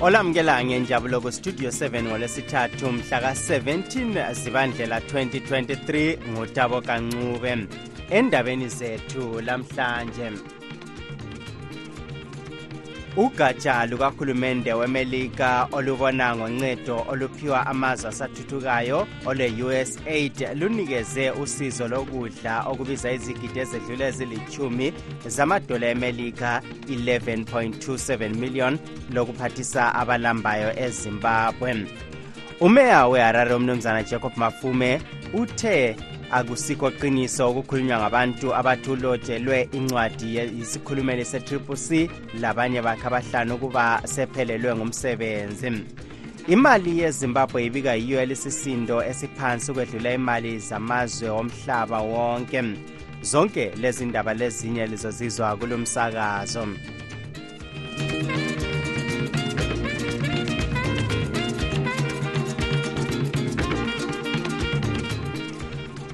olamukela ngenjabulo kustudio 7 ngolwesithathu mhla ka-17 zibandlela 2023 ngutabo kancube endabeni zethu lamhlanje ugatsha lukahulumende wemelika olubona ngoncedo oluphiwa amazwe asathuthukayo olwe-usaid lunikeze usizo lokudla okubiza izigidi ezedlule ezilithumi zamadola emelika 11.27 million lokuphathisa abalambayo ezimbabwe. Umeya weharare umnumzana jacob mafume uthe akusikho qiniso okukhulunywa ngabantu abathi ulotshelwe incwadi yisikhulumeli se-triple c labanye bakhe abahlanu ukuba sephelelwe ngumsebenzi. Imali yezimbabwe ibika yiyo elisisindo esiphansi ukwedlula imali zamazwe omhlaba wonke. Zonke lezi ndaba lezinye lizozizwa kulo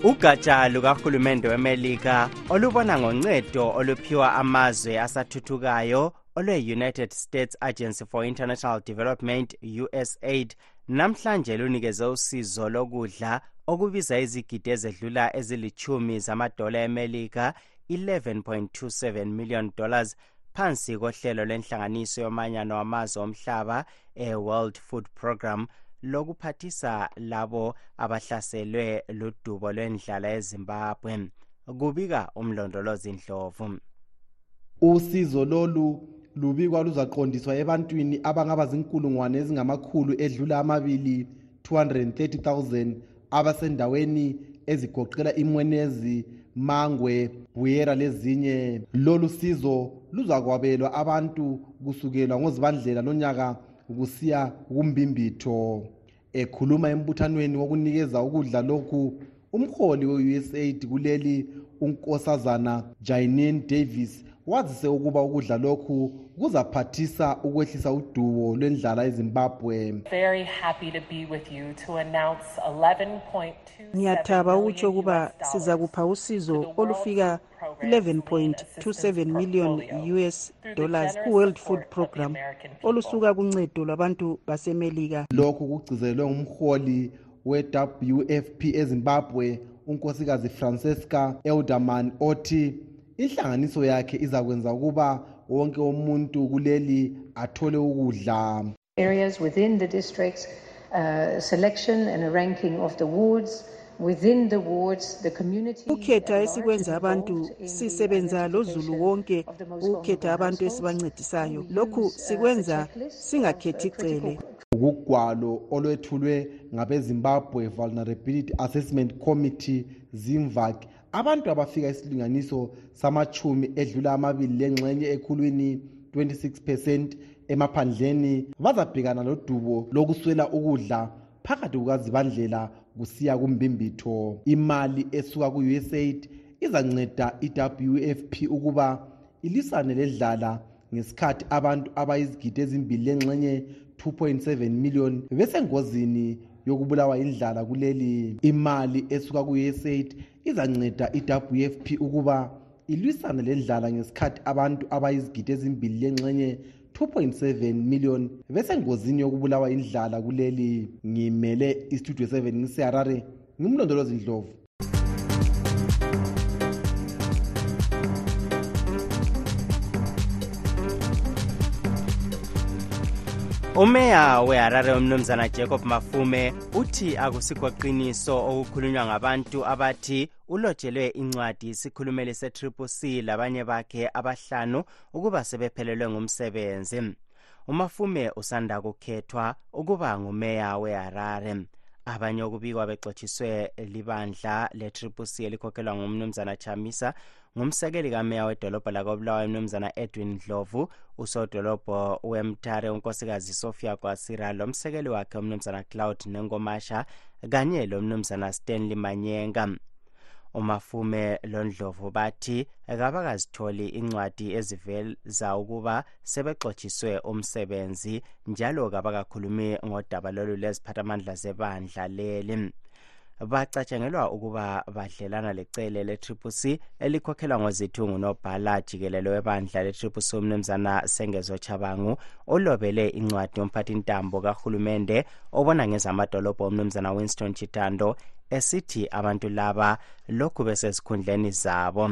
ugatsha lukahulumende wemelika olubona ngoncedo oluphiwa amazwe asathuthukayo olwe-united states agency for international development usaid namhlanje lunikeze usizo lokudla okubiza izigidi ezedlula ezilithumi zamadola emelika 11.27 million dollars phansi kohlelo lwenhlanganiso yomanyano wamazwe omhlaba e-world food program lokuphathisa labo abahlaselwe ludubo lwendlala ezimbabwe. Kubika umlondolozi ndlovu. Usizo lolu lubikwa luzaqondiswa ebantwini abangaba zinkulungwane ezingamakhulu edlula amabili 230,000 abasendaweni ezigoqela imwenezi mangwe buyera lezinye lolu sizo luzakwabelwa abantu kusukela ngozibandlela lonyaka kusiya kumbimbitho ekhuluma embuthanweni wokunikeza ukudla lokhu umholi we-usaid kuleli unkosazana janine davis wazise ukuba ukudla lokhu kuzaphathisa ukwehlisa udubo lwendlala ezimbabwe. Ngiyathaba ukutsho ukuba siza kupha usizo olufika 11.27 million us dollars ku-world food program olusuka kuncedo lwabantu basemelika. Lokhu kugcizelwe ngumholi we-wfp ezimbabwe unkosikazi francesca elderman othi inhlanganiso yakhe izakwenza ukuba wonke umuntu kuleli athole ukudla. Areas within the districts uh, selection and a ranking of the wards. Within the wards the community ukhetha esikwenza abantu sisebenza lozulu wonke ukukhetha abantu esibancedisayo. Lokhu sikwenza singakhethi cele. Ukugwalo olwethulwe ngabezimbabwe vulnerability assessment committee zimvac abantu abafika isilinganiso samachumi edlula amabili lengxenye ekhulwini 26 percent emaphandleni bazabhekana lodubo lokuswela ukudla phakathi kukazibandlela kusiya kumbimbitho imali esuka ku-usaid izanceda i-wfp ukuba ilisane ledlala ngesikhathi abantu abayizigidi ezimbili lengxenye 2.7 million besengozini yokubulawa indlala kuleli imali esuka ku-usaid izanceda i-wfp ukuba ilwisane lendlala ngesikhathi abantu abayizigidi ezimbili lengxenye 2.7 million besengozini yokubulawa indlala kuleli ngimele istudio 7 ngiseharare ngimlondolozi ndlovu. Umeya weharare umnumzana jacob mafume uthi akusikho qiniso okukhulunywa ngabantu abathi ulotshelwe incwadi isikhulumeli se-triple c labanye bakhe abahlanu ukuba sebephelelwe ngumsebenzi. Umafume usanda kukhethwa ukuba ngumeya weharare. Abanye okubikwa bexotshiswe libandla le-triple c elikhokhelwa ngumnumzana chamisa ngumsekeli kameya wedolobho lakobulawayo umnumzana edwin dlovu usodolobho wemtare unkosikazi sofia kwasira lomsekeli wakhe umnumzana cloud nengomasha kanye lomnumzana stanley manyenga. Umafume londlovu bathi kabakazitholi incwadi eziveza ukuba sebexotshiswe umsebenzi njalo kabakakhulumi ngodaba lolu leziphathamandla zebandla leli. Bacatshangelwa ukuba badlelana lecele le-triple c elikhokhelwa ngozithungu nobhala jikelelo webandla le-triple c umnumzana sengezo chabangu olobele incwadi yomphathintambo kahulumende obona ngezamadolobho umnumzana winston chitando esithi abantu laba lokhu besesikhundleni zabo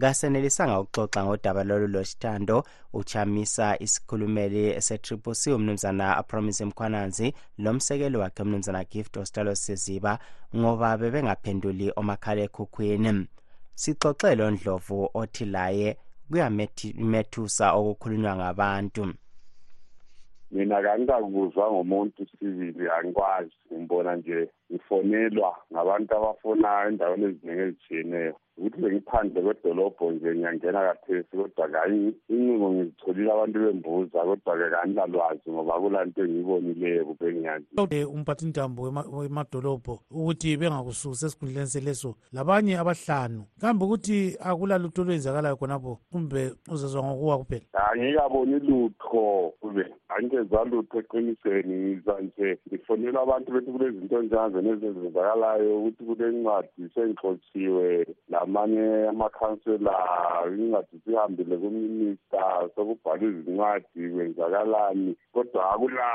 kasenelisanga ukuxoxa ngodaba lolu losithando uchamisa isikhulumeli se-triple c umnumzana promise mkhwananzi lomsekeli wakhe umnumzana gift ostalo siziba ngoba bebengaphenduli omakhalekhukhwini. Sixoxele ondlovu othi laye kuyamethusa okukhulunywa ngabantu. Mina kangikakuzwa ngomuntu sibili angikwazi ngibona nje. Ngifonelwa ngabantu abafonayo endaweni eziningi ezitshiyeneyo. Ukuthi bengiphandle kwedolobho nje ngiyangena kathesi kodwa kayi incingo ngizitholile abantu bembuza kodwa-ke kangilalwazi ngoba kulanto engiyibonileyo kube ngiyazi umphathintambo wemadolobho ukuthi bengakususi esikhundleni seleso labanye abahlanu kambe ukuthi akulalutho olwenzakalayo khonapho kumbe uzezwa ngokuwa kuphela? Angikaboni lutho kube angezwa lutho eqinisweni ngiza nje ngifonela abantu bethi kulezinto njengazona ezenzakalayo ukuthi kulencwadi sengixotshiwe lamanye amakhansela incwadi sihambile kuminista sokubhalwa izincwadi kwenzakalani. Kodwa akula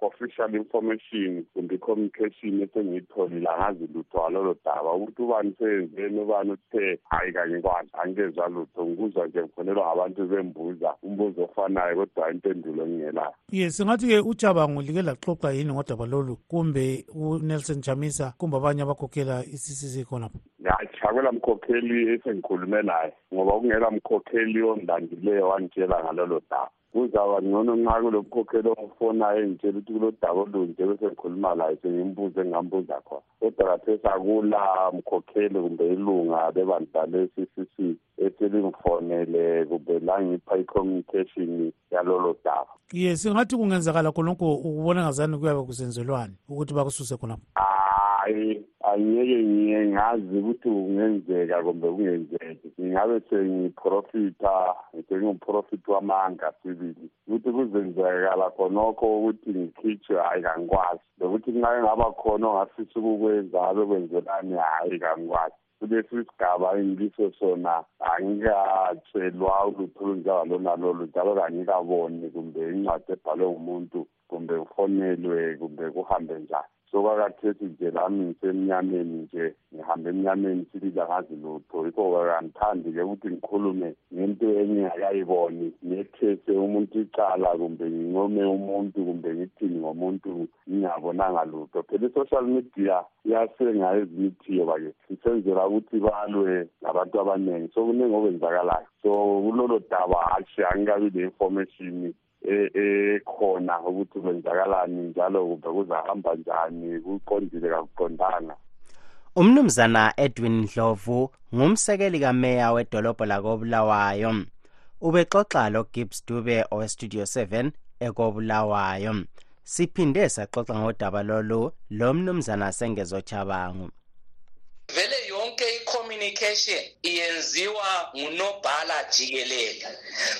official information kumbe i-communication esengiyitholile angazi lutho ngalolo daba. Ukuthi ubani seyenzeni ubani uthe hayi kanye kwazi angezwa lutho ngikuzwa nje ngifonelwa ngabantu bembuza umbuzo ofanayo kodwa impendulo ngingelayo. Ye singathi-ke ujabangu like laxoxa yini ngodaba lolu? Kumbe unelson chamisa kumbe abanye abakhokhela i-ccc khonapho hatshi akwela mkhokheli esengikhulume naye ngoba kungela mkhokheli ongilandileyo wangitshela ngalolo daba. Kuzaba ngcono nxa kulo mkhokheli ongifonayo engitshela ukuthi kulo daba olunje bese ngikhuluma laye sengimbuza engingambuza khona. Kodwa kathesi akula mkhokheli kumbe ilunga bebandla le-ccc eselingifonele kumbe langipha i-communication yalolo daba. Ye singathi kungenzakala khonokho ukubona ngazani kuyabe kusenzelwani ukuthi bakususe khonapho? Hayi angeke ngiye ngazi ukuthi kungenzeka kumbe kungenzeki. Ngingabe sengiprofitha sengingumprofit wamanga sibili. Ukuthi kuzenzekala khonokho ukuthi ngikhitshwe hhayi kangikwazi lokuthi nxa engaba khona ongafisa ukukwenza abe kwenzelani? Hhayi kangikwazi kulesi sigaba engikiso sona angikatshelwa ulutho olunjengalo nalolo njalo kangikaboni kumbe incwadi ebhalwe ngumuntu kumbe kufonelwe kumbe kuhambe njani. Sokwakathethi nje lami ngisemnyameni nje ngihambe emnyameni sibili angazi lutho. Yikho kangithandi-ke ukuthi ngikhulume ngento engingakayiboni ngethese umuntu icala kumbe ngincome umuntu kumbe ngithini ngomuntu ngingabonanga lutho. Phela i-social media iyasenga ezimithiyo bake isenzela ukuthi balwe ngabantu abaningi so kuningi okwenzakalayo so kulolo daba hatshi angikabi le-information ekhona ukuthi kwenzakalani njalo kumbe kuzahamba njani kuqondile kakuqondanga. Umnumzana edwin dlovu ngumsekeli kameya wedolobho lakobulawayo. Ubexoxa logibbs dube owestudio 7 ekobulawayo. Siphinde saxoxa ngodaba lolu lo mnumzana sengezochabangu vele yonke i-communication iyenziwa ngunobhala jikelele.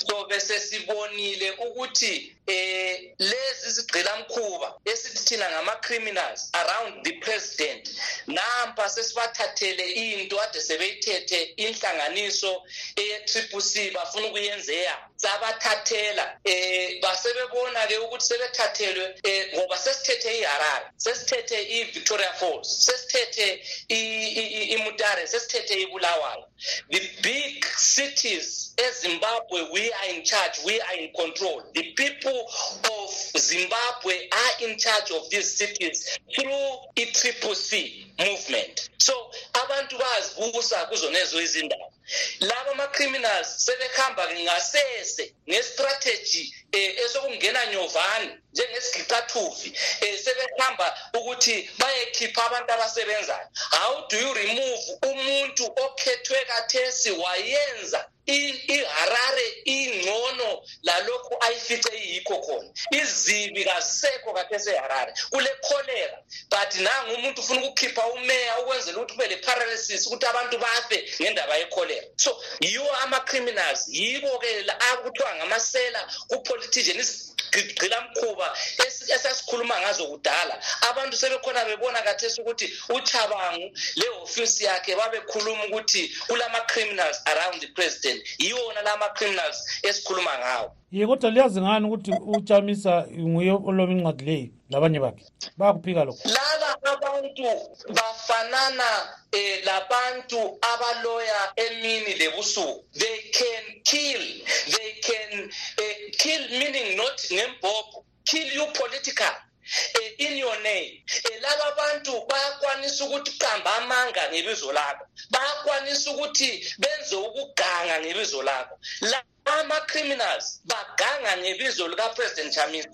So bese sibonile ukuthi eh lezi zigqilamkhuba esithi thina ngama-criminals around the president nampa sesibathathele into ade sebeyithethe inhlanganiso eye-triple c bafuna ukuyenzeya sabathathela eh basebebona-ke ukuthi sebethathelwe eh ngoba sesithethe iharare sesithethe i-victoria falls sesithethe imutare sesithethe ibulawayo. The big cities ezimbabwe we are in charge we are in control. The people of zimbabwe are in charge of these cities through i-triple c movement. So abantu bazibusa kuzonezo izindawo laba ama-criminals sebehamba-ke ngasese ngestrategy um esokungena nyovane njengesigiqathuvi um sebehamba ukuthi bayekhipha abantu abasebenzayo. How do you remove umuntu okhethwe kathesi wayenza iharare ingcono lalokhu ayifice iyikho khona. Izibi kazisekho kathesi eharare kule cholera but nangu umuntu ufuna ukukhipha umeya ukwenzela ukuthi kube le-paralysis ukuthi abantu bafe ngendaba yecholera. So yiwo ama-criminals. Yibo-ke akuthiwa ngamasela ku-politician gqilamkhuba esasikhuluma ngazo kudala abantu sebekhona bebona kathesi ukuthi uchabangu le-ofisi yakhe babekhuluma ukuthi kulama-criminals around the president yiwona la ma-criminals esikhuluma ngawo ye kodwa liyazi ngani ukuthi uchamisa nguye oloba incwadi leyi labanye bakhe bayakuphika lokho abantu bafanana eh labantu abaloya emini lebusuku. They can kill they can uh, kill meaning not ngembhobho kill you political eh, in your name. Eh, laba bantu bayakwanisa ukuthi qamba amanga ngebizo lakho bayakwanisa ukuthi benze ukuganga ngebizo lakho. Ama-criminals baganga ngebizo likapresident chamisa.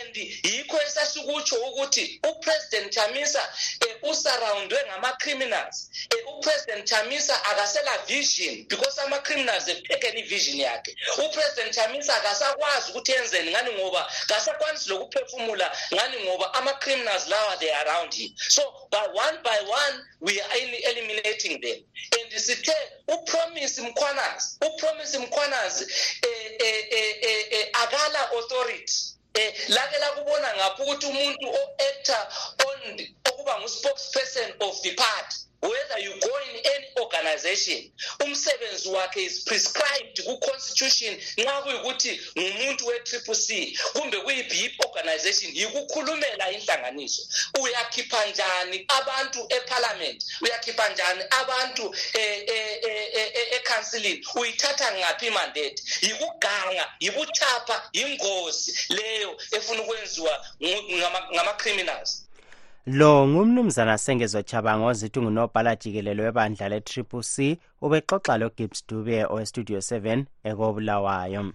And yikho esasikutsho ukuthi upresident chamisa um usurroundwe ngama-criminals. Um upresident chamisa akasela vision because ama-criminals taken ivision yakhe. Upresident chamisa akasakwazi ukuthi yenzeni ngani ngoba kasakwanisi lokuphefumula ngani ngoba ama-criminals lawa they around him. So by one by one we are eliminating them. And sithe upromise mkhwanazi upromise mkhwanazi eh eh eh eh akala authority. Eh lake lakubona ngapha ukuthi umuntu o-actor okuba ngu-spokesperson of the party. Whether you go in any organization umsebenzi wakhe is prescribed ku-constitution. Nxa kuyikuthi ngumuntu we-triple c kumbe kuyi-bip organization yikukhulumela inhlanganiso. Uyakhipha njani abantu eparliament? Uyakhipha njani abantu ekhansilini uyithatha ngaphi imandate? Yikuganga yibuchapha yingozi leyo efuna ukwenziwa ngama-criminals lo ngumnumzana sengezwa chabanga ozithi ngunobhala jikelelo webandla le-triple c ubexoxa logibbs dube owestudio 7 ekobulawayo.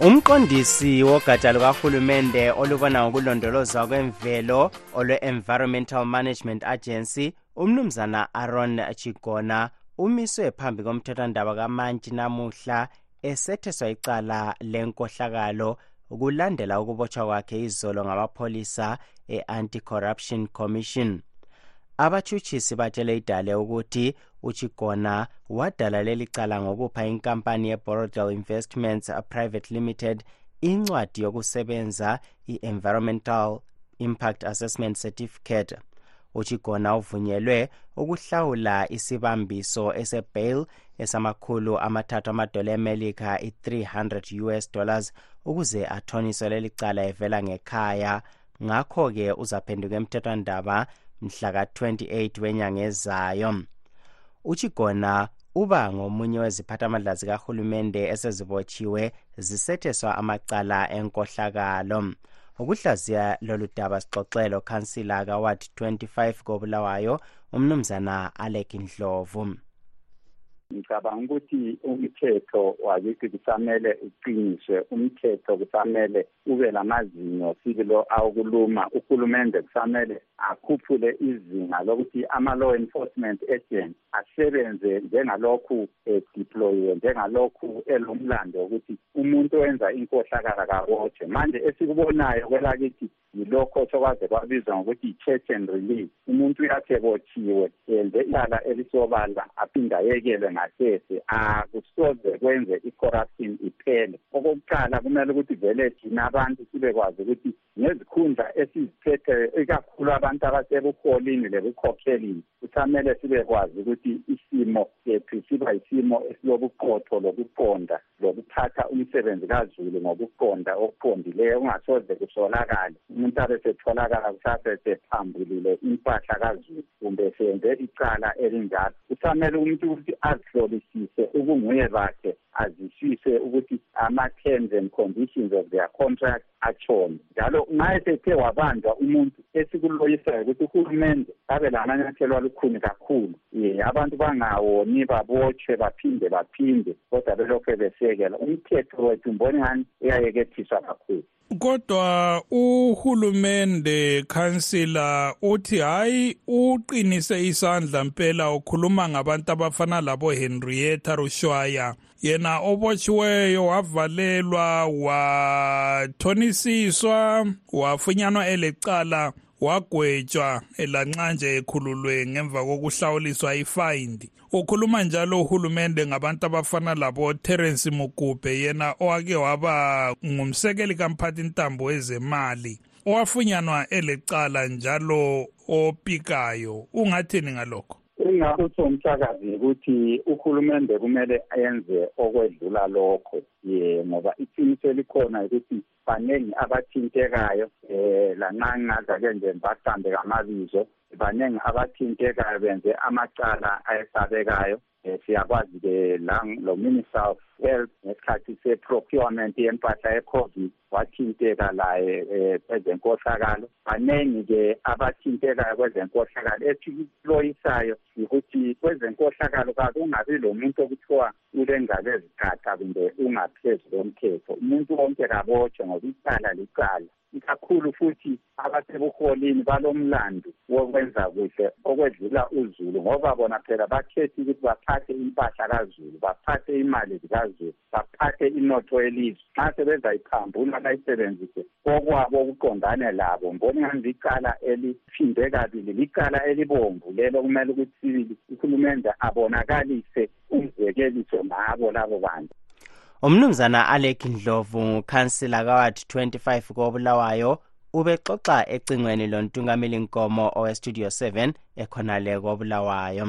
Umqondisi wogatsha lukahulumende olubona ngokulondolozwa kwemvelo olwe-environmental management agency umnumzana aaron chigona umiswe phambi komthethwandaba kamantshi namuhla esetheswa icala lenkohlakalo kulandela ukubotshwa kwakhe izolo ngamapholisa e-anti-corruption commission. Abatshutshisi batshele idale ukuthi uchigona wadala leli cala ngokupha inkampani yeborodel investments private limited incwadi yokusebenza i-environmental impact assessment certificate. uchigona uvunyelwe ukuhlawula isibambiso esebail esamakhulu amathathu amadola emelika i-300 us dollars ukuze athoniswe leli cala evela ngekhaya. Ngakho-ke uzaphenduka emthethwandaba mhla ka-28 wenyanga ezayo uchigona uba ngomunye weziphathamandla zikahulumende esezibotshiwe zisetheswa amacala enkohlakalo. Ukuhlaziya lolu daba sixoxelo khansila kaward 25 kobulawayo umnumzana alek ndlovu. Ngicabanga ukuthi umthetho wakithi kusamele uqiniswe. Umthetho kusamele ube lamazinyo sibilo awokuluma. Uhulumende kusamele akhuphule izinga lokuthi ama-law enforcement agent asebenze njengalokhu edeployiwe njengalokhu elomlando wokuthi umuntu owenza inkohlakala kabotshwe manje esikubonayo kwelakithi yilokho sokwaze kwabizwa ngokuthi i-church and release. Umuntu uyathi ebotshiwe yenze icala elisobala aphinde ayekelwe ngasese akusoze kwenze i-corruption iphele. Okokuqala kumele ukuthi vele thina abantu sibekwazi ukuthi ngezikhundla esiziphetheyo ikakhulu abantu abasebuholini lebukhokhelini kusamele sibekwazi ukuthi isimo sethu siba yisimo esilobuqotho lokuqonda lokuphatha umsebenzi kazulu ngokuqonda okuqondileyo kungasoze kusolakale. Umuntu abe setholakala kusase sephambulile impahla kazulu kumbe senze icala elinjalo. Kusamele umuntu ukuthi azihlolisise ubunguye bakhe azisise ukuthi ama-terms and conditions of their contract atshone. Njalo nxa esethe wabanjwa umuntu esikuloyisayo ukuthi uhulumende abe lamanyathelo alukhuni kakhulu um abantu bangawoni babotshwe baphinde baphinde kodwa belokhu besekela umthetho wethu mboni ngani uyayekethiswa kakhulu. Kodwa uhulumende khansila uthi hayi uqinise isandla mpela ukhuluma ngabantu abafana labo Henrietta Rushwaya yena obotshiweyo wavalelwa wathonisiswa wafunyanwa elecala wagwetshwa elanxa nje ekhululwe ngemva kokuhlawuliswa ifayindi. Ukhuluma njalo uhulumende ngabantu abafana labo Terence Mugube yena owake waba ngumsekeli kamphathi ntambo wezemali owafunyanwa elecala njalo opikayo. Ungathini ngalokho? Engakutho umsakazi ukuthi uhulumende kumele ayenze okwedlula lokho ye ngoba iqiniso elikhona ukuthi baningi abathintekayo um lanxa ngingazake nje mbaqambe ngamabizo baningi abathintekayo benze amacala ayesabekayo. Um siyakwazi-ke la lo minister of health ngesikhathi se-procurement yempahla ye-covid wathinteka laye um kwezenkohlakalo. Baningi-ke abathintekayo kwezenkohlakalo esikuloyisayo ukuthi kwezenkohlakalo kakungabi lo muntu okuthiwa ulengalo ezigaqa kumbe ungaphezu komthetho. Umuntu wonke kabotshwe ngoba icala licala. Ikakhulu futhi abasebuholini balomlando wokwenza kuhle okwedlula uzulu ngoba bona phela bakhethe ukuthi baphathe impahla kazulu baphathe imali zikazulu baphathe inotho yelizwe. Nxa sebezayiphambula bayisebenzise kokwabo okuqondane labo mboni ngani licala eliphinde kabili licala elibomvu lelo kumele ukuthi sibili uhulumende abonakalise umzekeliso ngabo labo bantu. Umnumzana alec ndlovu khansila kawadi 25 kobulawayo ubexoxa ecingweni lontungameli nkomo owestudio 7 ekhonale kobulawayo.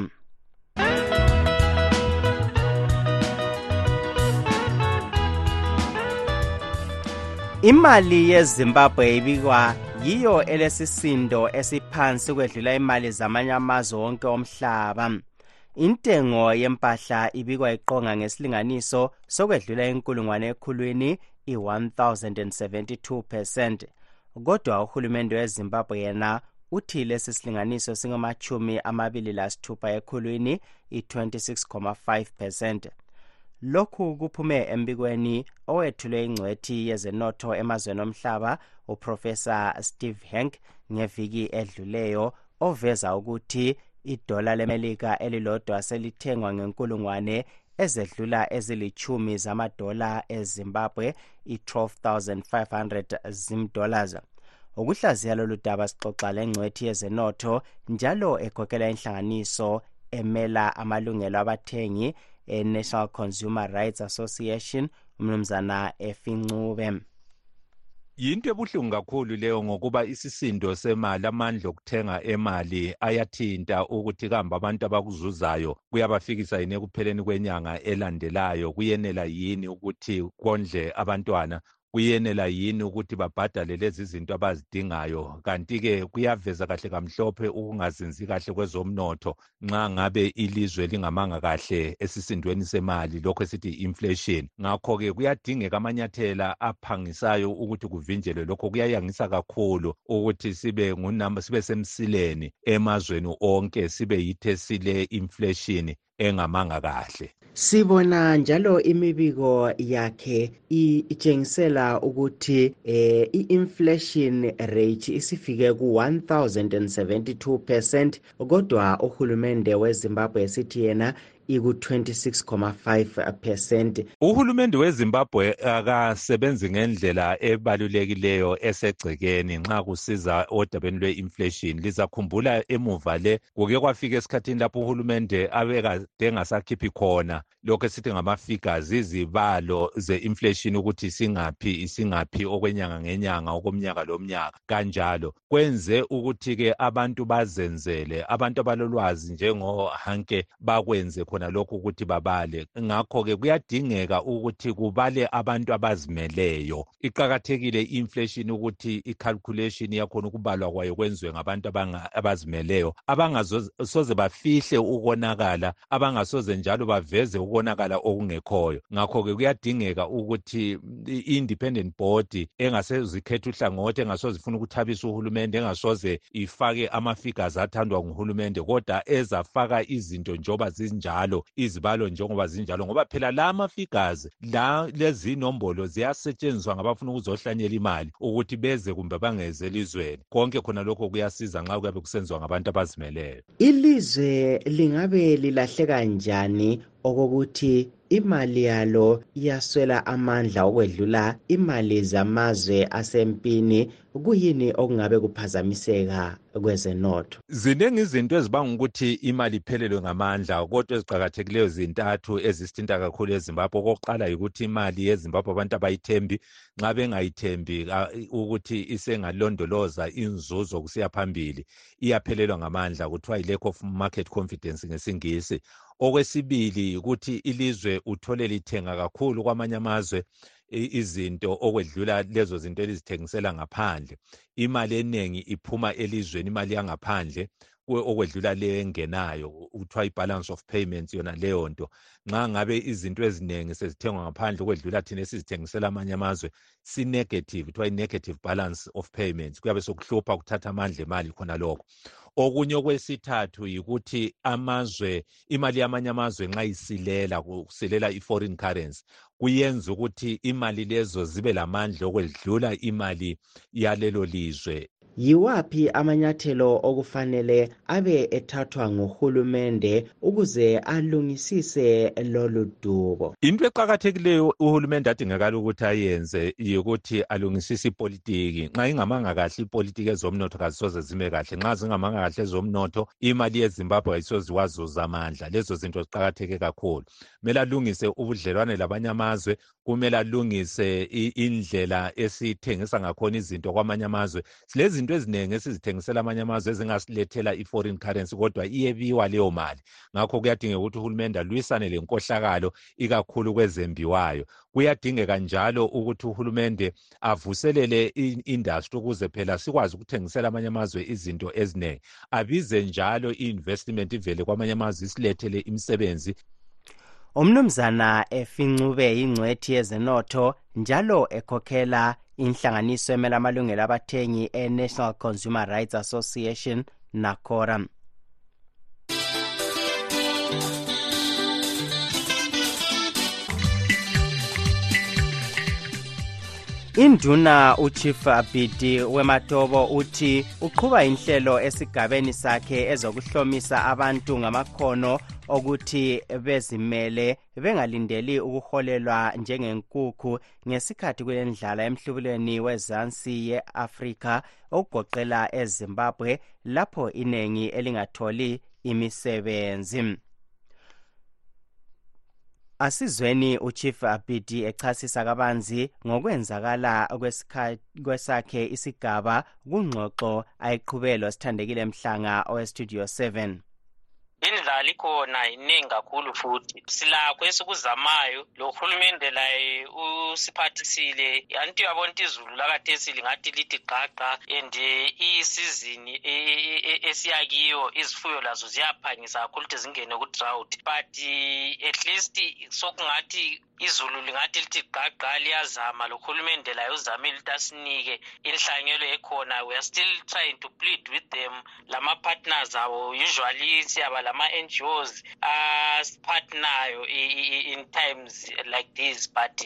Imali yezimbabwe ibikwa yiyo elesisindo esiphansi kwedlula imali zamanye amazwe wonke omhlaba. Intengo yempahla ibikwa iqonga ngesilinganiso sokwedlula inkulungwane ekhulwini i-1072 percent. Kodwa uhulumende wezimbabwe yena uthi lesi silinganiso singamachumi amabili lasithupha ekhulwini i-26,5 percent. Lokhu kuphume embikweni owethulwe ingcwethi yezenotho emazweni omhlaba uprofesa steve hank ngeviki edluleyo oveza ukuthi idola lemelika elilodwa selithengwa ngenkulungwane ezedlula ezilichumi zamadola ezimbabwe i-12500 zimdollars. Ukuhlaziya lolu daba sixoxa lengcwethi yezenotho njalo ekhokhela inhlanganiso emela amalungelo abathengi e-national consumer rights association umnumzana efincube. Yinto ebuhlungu kakhulu leyo ngokuba isisindo semali amandla okuthenga emali ayathinta ukuthi kambe abantu abakuzuzayo kuyabafikisa yini ekupheleni kwenyanga elandelayo kuyenela yini ukuthi kondle abantwana. Kuyenela yini ukuthi babhadale lezi zinto abazidingayo? Kanti-ke kuyaveza kahle kamhlophe ukungazinzi kahle kwezomnotho nxa ngabe ilizwe lingamanga kahle esisindweni semali lokho esithi inflation ngakho-ke kuyadingeka amanyathela aphangisayo ukuthi kuvinjelwe lokho. Kuyayangisa kakhulu ukuthi sibe ngunamba sibe semsileni emazweni onke sibe yithe sile inflation engamanga kahle. Sibona njalo imibiko yakhe itshengisela ukuthi eh i-inflation rate isifike ku-1072 percent kodwa uhulumende wezimbabwe esithi yena iku-26,5 percent. Uhulumende wezimbabwe akasebenzi ngendlela ebalulekileyo esegcekeni nxa kusiza odabeni lwe-inflation. Lizakhumbula emuva le kuke kwafika esikhathini lapho uhulumende abekade engasakhiphi khona. Lokhu esithi ngama-figures izibalo ze-inflation ukuthi isingaphi isingaphi okwenyanga ngenyanga okomnyaka lomnyaka kanjalo. Kwenze ukuthi-ke abantu bazenzele abantu abalolwazi njengohanke bakwenze khona lokhu ukuthi babale. Ngakho-ke kuyadingeka ukuthi kubale abantu abazimeleyo. Iqakathekile i-inflation ukuthi i-calculation yakhona ukubalwa kwayo kwenziwe ngabantu abazimeleyo. Abangasoze bafihle ukonakala abangasoze njalo baveze ukonakala okungekhoyo. Ngakho-ke kuyadingeka ukuthi i-independent board engasezikhetha uhlangothi engasoze ifuna ukuthabisa uhulumende engasoze ifake ama-figures athandwa nguhulumende kodwa ezafaka izinto njengoba zinjalo izibalo njengoba zinjalo ngoba phela la ma-figures la lezi inombolo ziyasetshenziswa ngabafuna ukuzohlanyela imali ukuthi beze kumbe bangeze elizweni. Konke khona lokho kuyasiza nxa kuyabe kusenziwa ngabantu abazimeleyo. Ilizwe lingabe lilahleka njani okokuthi imali yalo iyaswela amandla okwedlula imali zamazwe asempini. Kuyini okungabe kuphazamiseka kwezenotho? Ziningi izinto ezibanga ukuthi imali iphelelwe ngamandla kodwa eziqakathekileyo zintathu ezisithinta kakhulu ezimbabwe. Okokuqala yikuthi imali yezimbabwe abantu abayithembi. Nxa bengayithembi ukuthi isengalondoloza inzuzo kusiya phambili iyaphelelwa ngamandla. Kuthiwa yi-lack of market confidence ngesingisi. Okwesibili ukuthi ilizwe uthole lithenga kakhulu kwamanye amazwe. Izinto okwedlula lezo zinto elizithengisela ngaphandle. Imali eningi iphuma elizweni imali yangaphandle okwedlula le engenayo kuthiwa i-balance of payments yona leyo nto. Nxa ngabe izinto eziningi sezithengwa ngaphandle okwedlula thina esizithengisela amanye amazwe si-negative kuthiwa i-negative balance of payments kuyabe sokuhlupha kuthatha amandla emali khona lokho. Okunye okwesithathu yikuthi amazwe imali yamanye amazwe nxa isilela kusilela i-foreign currency kuyenza ukuthi imali lezo zibe lamandla okwedlula imali yalelo lizwe. Yiwaphi amanyathelo okufanele abe ethathwa nguhulumende ukuze alungisise lolu dubo? Into eqakathekileyo uhulumende adingakala ukuthi ayenze yikuthi alungisise ipolitiki. Nxa ingamanga kahle ipolitiki ezomnotho kazisoze zime kahle. Nxa zingamanga kahle ezomnotho imali yezimbabwe kayisoze iwazuza amandla. Lezo zinto ziqakatheke kakhulu. Kumele alungise ubudlelwane labanye amazwe kumele alungise indlela esithengisa ngakhona izinto kwamanye amazwe. Silezi izinto eziningi esizithengisela amanye amazwe ezingasilethela i-foreign currency kodwa iyebiwa leyo mali. Ngakho kuyadingeka ukuthi uhulumende alwisane lenkohlakalo ikakhulu kwezembiwayo. Kuyadingeka njalo ukuthi uhulumende avuselele i-industry ukuze phela sikwazi ukuthengisela amanye amazwe izinto eziningi. Abize njalo i-investment ivele kwamanye amazwe isilethele imisebenzi. Umnumzana efincube yingcwethi yezenotho njalo ekhokhela inhlanganiso emela amalungelo abathengi e-national consumer rights association nacora induna uchief bidi wematobo uthi uqhuba inhlelo esigabeni sakhe ezokuhlomisa abantu ngamakhono okuthi bezimele bengalindeli ukuholelwa njengenkukhu ngesikhathi kulendlala emhlubulweni wezansi ye-afrika okugoqela ezimbabwe lapho iningi elingatholi imisebenzi asizweni uchief abidi echasisa kabanzi ngokwenzakala kwesakhe isigaba kungxoxo ayiqhubelo sithandekile mhlanga owestudio 7 indlala ikhona iningi kakhulu futhi. Silakho esikuzamayo lo hulumende laye usiphathisile. Anti uyabona ukuthi izulu lakathesi lingathi lithi gqagqa and isizini esiyakiyo izifuyo lazo ziyaphangisa kakhulu ukuthi zingene ku-drought. But at least sokungathi izulu lingathi lithi gqagqa liyazama lo hulumende laye uzamile ukuthi asinike inhlanyelo ekhona. We are still trying to plead with them. Lama-partners abo usually siyaba lama-ngos asiphathinayo in times like this but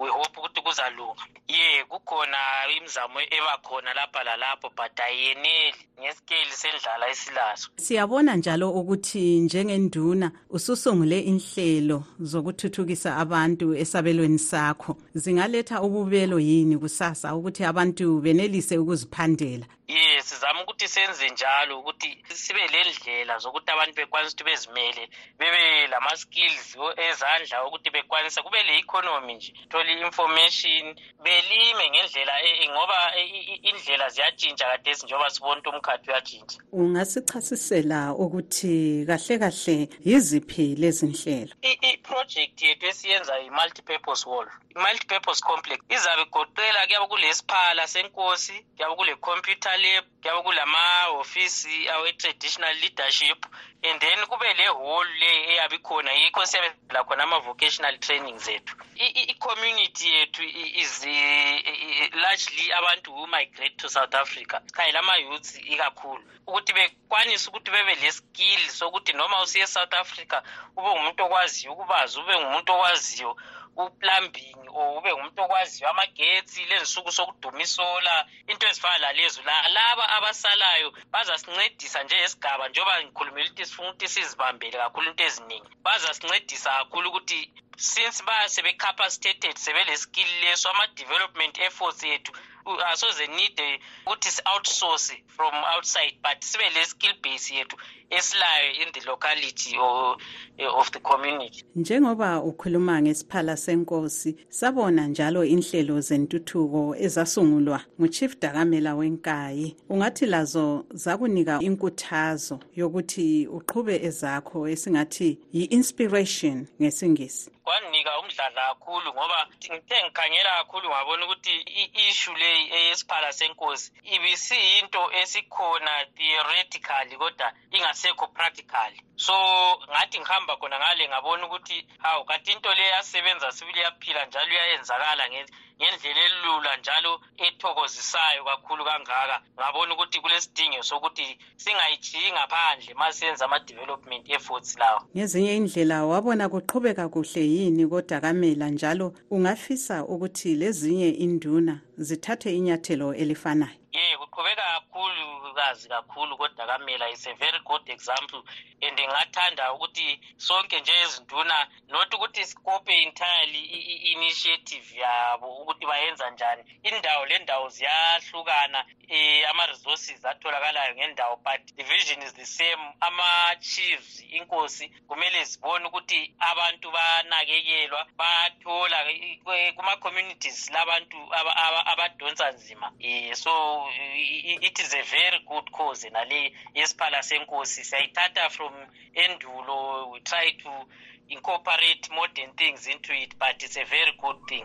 we hope ukuthi kuzalunga. Ye kukhona imizamo ebakhona lapha lalapho but ayeneli. Ngesikeli sendlala esilaso siyabona njalo ukuthi njengenduna ususungule inhlelo zokuthuthukisa abantu esabelweni sakho. Zingaletha ububelo yini kusasa ukuthi abantu benelise ukuziphandela? Yes sizame ukuthi senze njalo ukuthi sibe lendlela zokuthi abantu bekwanisa ukuthi bezimele bebe lama-skills ezandla ukuthi bekwanisa kube le-economy nje. Thole i-information belime ngendlela ngoba indlela ziyatshintsha kadesi njengoba sibona ukuthi umkhathi uyatshintsha ungasichasisela ukuthi kahle kahle yiziphi lezi nhlelo i-project yethu esiyenza i-multipurpose wall. I-multipurpose complex izabe igoqela kuyabe kulesiphala senkosi kuyabe kule-computer lab kuyabe kulama-hofisi awe-traditional leadership and then kube le hall le eyabe ikhona yikho siyabenzela khona ama-vocational training zethu. I-community yethu is largely abantu who migrate to south africa. Sikhayela ama-youths ikakhulu. Ukuthi bekwanise ukuthi bebe le-skill sokuthi noma usiye e-south africa ube ngumuntu okwaziyo ukubaza ube ngumuntu okwaziyo uplumbing or ube ngumuntu okwaziyo amagetsi lezinsuku sokuduma isola into ezifana lalezo laba abasalayo bazasincedisa njengesigaba njengoba ngikhulumela ukuthi sifuna ukuthi sizibambele kakhulu into eziningi. Bazasincedisa kakhulu ukuthi since basebe-capacitated sebele-skill leso ama-development efforts yethu asoze need ukuthi si-outsource from outside but sibe le-skill base yethu esilayo in the locality or, of the community. Njengoba ukhuluma ngesiphala senkosi sabona njalo inhlelo zentuthuko ezasungulwa nguchief dakamela wenkayi. Ungathi lazo zakunika inkuthazo yokuthi uqhube ezakho esingathi yi-inspiration ngesingisi. Kwanika umdladla kakhulu ngoba ngithe ngikhangela kakhulu ngabona ukuthi i-issue leyi eyesiphala senkosi ibisiyinto esikhona theoretically kodwa ingasekho practically. So ngathi ngihamba khona ngale ngabona ukuthi hawu kanti into le yasebenza sibili yaphila njalo iyayenzakala ngendlela elula njalo ethokozisayo kakhulu kangaka. Ngabona ukuthi kulesidingo sokuthi singayichiyi ngaphandle ma siyenza ama-development efforts lawo. Ngezinye indlela wabona kuqhubeka kuhle yini kodakamela njalo ungafisa ukuthi lezinye induna zithathe inyathelo elifanayo. Ye kuqhubeka kakhulu kazi kakhulu kodakamela is a very good example. And ngathanda ukuthi sonke nje ezinduna not ukuthi sikope entirely i-initiative yabo ukuthi bayenza njani. Indawo le ndawo ziyahlukana. Um ama-resources atholakalayo ngendawo but the vision is the same. Ama-chiefs inkosi kumele zibone ukuthi abantu banakekelwa bathola kuma-communities labantu abadonsa nzima um so it is a very good cause. Nale yesiphala senkosi siyayithatha from endulo we try to incorporate modern things into it but it's a very good thing.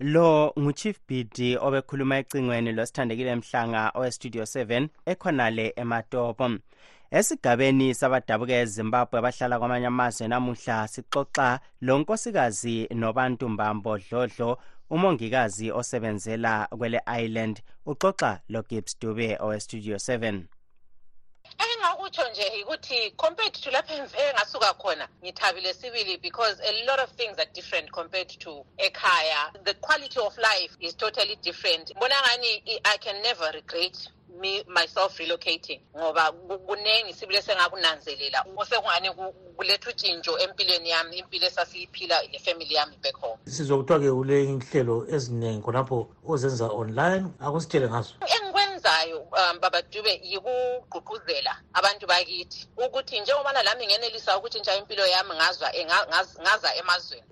Lo nguchief bidi obekhuluma ecingweni losithandekile mhlanga owestudio 7 ekhonale ematopo. Esigabeni sabadabuka ezimbabwe abahlala kwamanye amazwe namuhla sixoxa lonkosikazi nobantu mbambo dlodlo umongikazi osebenzela kwele island uxoxa logibbs dube owestudio 7 engingakutsho nje ukuthi compared to lapho engasuka khona ngithabile sibili because a lot of things are different compared to ekhaya. The quality of life is totally different. Mbona ngani i can never regret me myself relocating ngoba kunengi sibile sengakunanzelela osekungani kuletha utshintsho empilweni yami impilo esasiyiphila nefamily yami back home. Sizwa kuthiwa-ke kule inhlelo eziningi khonapho ozenza online akusitshele ngazo. Engikwenzayo um babadube yikugqugquzela abantu bakithi ukuthi njengobana lami ngenelisa ukutshintsha impilo yami ngazwa ngaza emazweni.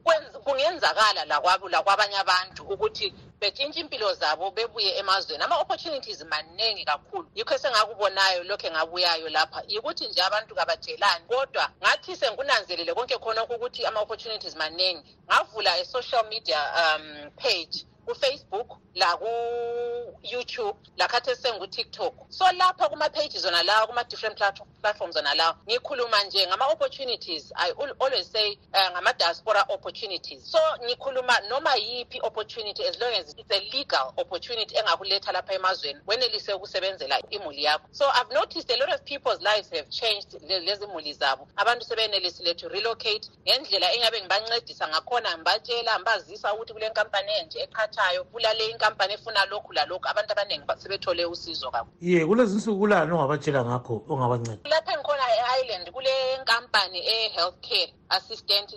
Kungenzakala lakwabanye abantu ukuthi betshintshe impilo zabo bebuye emazweni. Ama-opportunities maningi kakhulu. Yikho esengakubonayo lokhu engabuyayo lapha. Yikuthi nje abantu kabatshelani kodwa ngathi sengikunanzelele konke khonokho ukuthi ama-opportunities maningi. Ngavula i-social media um page kufacebook laku-youtube lakhathi sengu-tiktok. So lapha kuma-page zona lawa kuma-different platforms zona lawa ngikhuluma nje ngama-opportunities. I always say uh, ngama-diaspora opportunities. So ngikhuluma noma yiphi opportunity as long as it's a legal opportunity engakuletha lapha emazweni wenelise ukusebenzela imuli yakho. So i've noticed a lot of people's lives have changed lezi muli zabo. Abantu sebenelisile to relocate ngendlela engabe ngibancedisa ngakhona ngibatshela ngibazisa ukuthi kule nkampani enje eqhathayo kulale inkampani efuna lokhu lalokhu abantu abaningi sebethole usizo kakhulu. Ye kulezi nsuku kulani ongabatshela ngakho ongabanceda? Lapha engikhona e-island kule nkampani e-health care assistant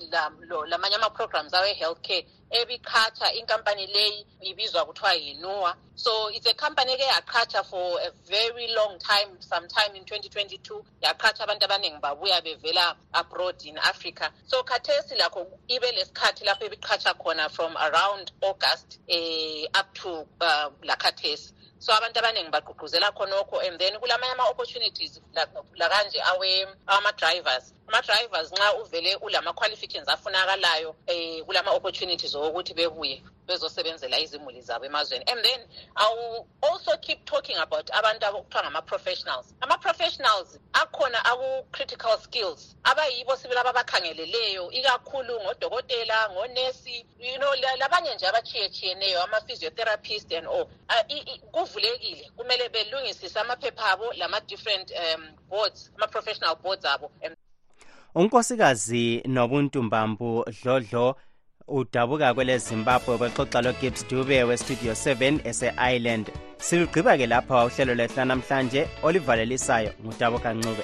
lamanye ama-programs awe-health care ebiqhatsha inkampani leyi ibizwa kuthiwa yinua so it's a company eke yaqhatsha for a very long time sometime in 2022 yaqhatsha abantu abaningi babuya bevela abroad in africa. So khathesi lakho ibe lesikhathi lapho ebiqhatsha khona from around august eh, up to uh, lakhathesi so abantu abaningi bagqugquzela khonokho and then kulamanye ama-opportunities lakanje awama-drivers ama-drivers. Nxa uvele ulama-qualifications afunakalayo um kulama-opportunities wokuthi bebuye bezosebenzela izimuli zabo emazweni. And then iwill also keep talking about abantu okuthiwa ngama-professionals. Ama-professionals akhona aku-critical skills abayibo sibili ababakhangeleleyo ikakhulu ngodokotela ngonesi you know labanye nje abatshiyetshiyeneyo ama-physiotherapist and all. Uh, kuvulekile. Kumele belungisise amaphepha abo lama-different um boards ama-professional boards abo. Unkosikazi nobuntumbambu dlodlo udabuka kwele zimbabwe bexoxa logibbs dube westudio 7 ese-ireland. Silugqiba ke lapha uhlelo lwethu lanamhlanje olivalelisayo ngudabuka ncube